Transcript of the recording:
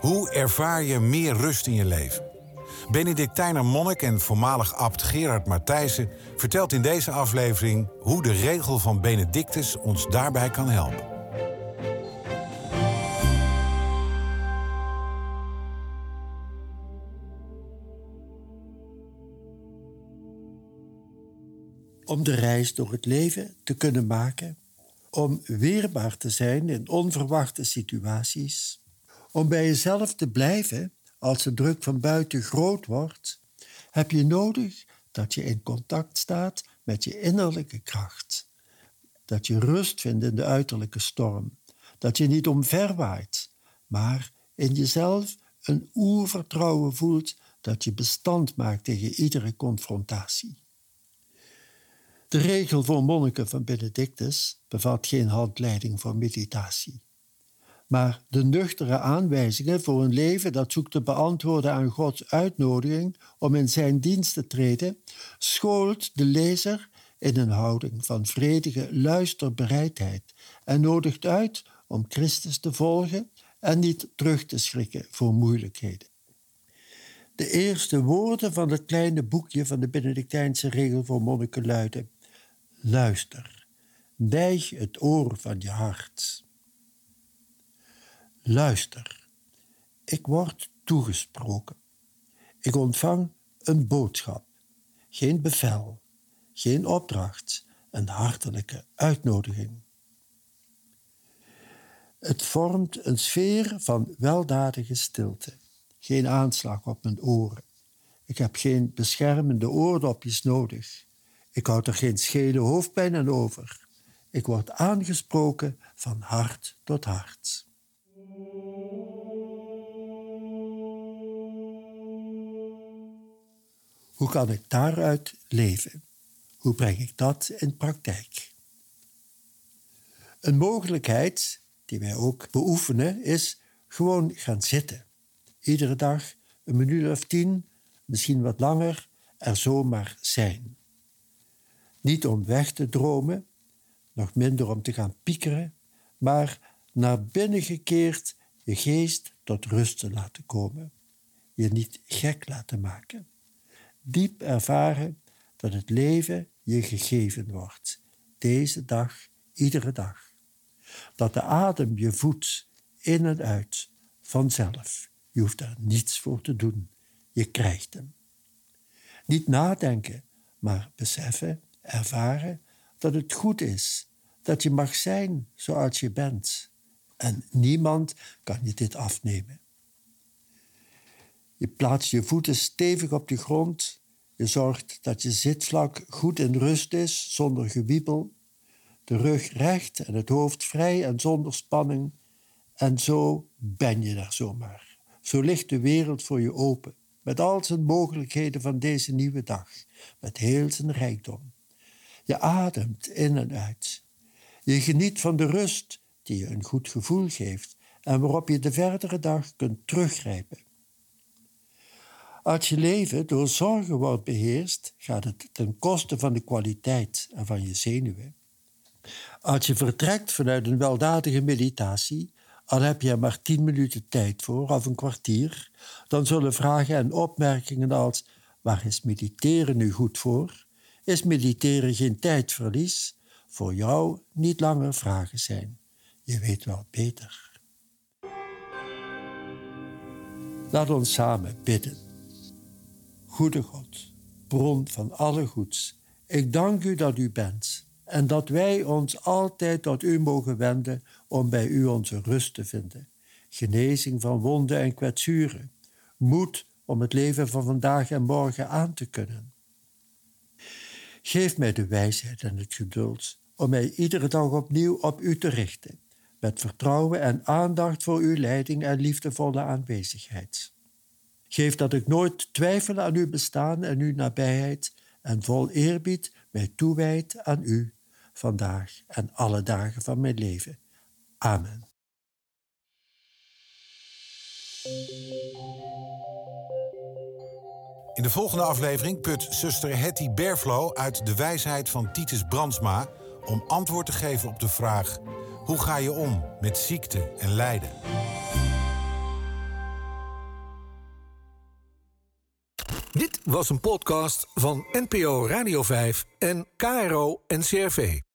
Hoe ervaar je meer rust in je leven? Benedictijner monnik en voormalig abt Gerard Matthijssen vertelt in deze aflevering hoe de regel van Benedictus ons daarbij kan helpen. Om de reis door het leven te kunnen maken, om weerbaar te zijn in onverwachte situaties, om bij jezelf te blijven als de druk van buiten groot wordt, heb je nodig dat je in contact staat met je innerlijke kracht. Dat je rust vindt in de uiterlijke storm. Dat je niet omverwaait, maar in jezelf een oervertrouwen voelt dat je bestand maakt tegen iedere confrontatie. De regel voor monniken van Benedictus bevat geen handleiding voor meditatie maar de nuchtere aanwijzingen voor een leven dat zoekt te beantwoorden aan Gods uitnodiging om in zijn dienst te treden, schoolt de lezer in een houding van vredige luisterbereidheid en nodigt uit om Christus te volgen en niet terug te schrikken voor moeilijkheden. De eerste woorden van het kleine boekje van de Benedictijnse regel voor monniken luiden: Luister, neig het oor van je hart. Luister, ik word toegesproken. Ik ontvang een boodschap, geen bevel, geen opdracht, een hartelijke uitnodiging. Het vormt een sfeer van weldadige stilte, geen aanslag op mijn oren. Ik heb geen beschermende oordopjes nodig. Ik houd er geen schele hoofdpijn aan over. Ik word aangesproken van hart tot hart. Hoe kan ik daaruit leven? Hoe breng ik dat in praktijk? Een mogelijkheid die wij ook beoefenen is gewoon gaan zitten. Iedere dag een minuut of tien, misschien wat langer, er zomaar zijn. Niet om weg te dromen, nog minder om te gaan piekeren, maar naar binnen gekeerd je geest tot rust te laten komen, je niet gek laten maken. Diep ervaren dat het leven je gegeven wordt, deze dag, iedere dag. Dat de adem je voedt in en uit, vanzelf. Je hoeft er niets voor te doen, je krijgt hem. Niet nadenken, maar beseffen, ervaren dat het goed is, dat je mag zijn zoals je bent en niemand kan je dit afnemen. Je plaatst je voeten stevig op de grond. Je zorgt dat je zitvlak goed in rust is, zonder gewiebel. De rug recht en het hoofd vrij en zonder spanning. En zo ben je daar zomaar. Zo ligt de wereld voor je open, met al zijn mogelijkheden van deze nieuwe dag, met heel zijn rijkdom. Je ademt in en uit. Je geniet van de rust die je een goed gevoel geeft en waarop je de verdere dag kunt teruggrijpen. Als je leven door zorgen wordt beheerst, gaat het ten koste van de kwaliteit en van je zenuwen. Als je vertrekt vanuit een weldadige meditatie, al heb je er maar tien minuten tijd voor of een kwartier, dan zullen vragen en opmerkingen als waar is mediteren nu goed voor? Is mediteren geen tijdverlies? Voor jou niet langer vragen zijn. Je weet wel beter. Laat ons samen bidden. Goede God, bron van alle goeds, ik dank u dat u bent en dat wij ons altijd tot u mogen wenden om bij u onze rust te vinden. Genezing van wonden en kwetsuren, moed om het leven van vandaag en morgen aan te kunnen. Geef mij de wijsheid en het geduld om mij iedere dag opnieuw op u te richten, met vertrouwen en aandacht voor uw leiding en liefdevolle aanwezigheid. Geef dat ik nooit twijfel aan uw bestaan en uw nabijheid en vol eerbied mij toewijd aan u, vandaag en alle dagen van mijn leven. Amen. In de volgende aflevering put zuster Hetty Berflo uit de wijsheid van Titus Brandsma om antwoord te geven op de vraag: hoe ga je om met ziekte en lijden? Was een podcast van NPO Radio 5 en KRO NCRV.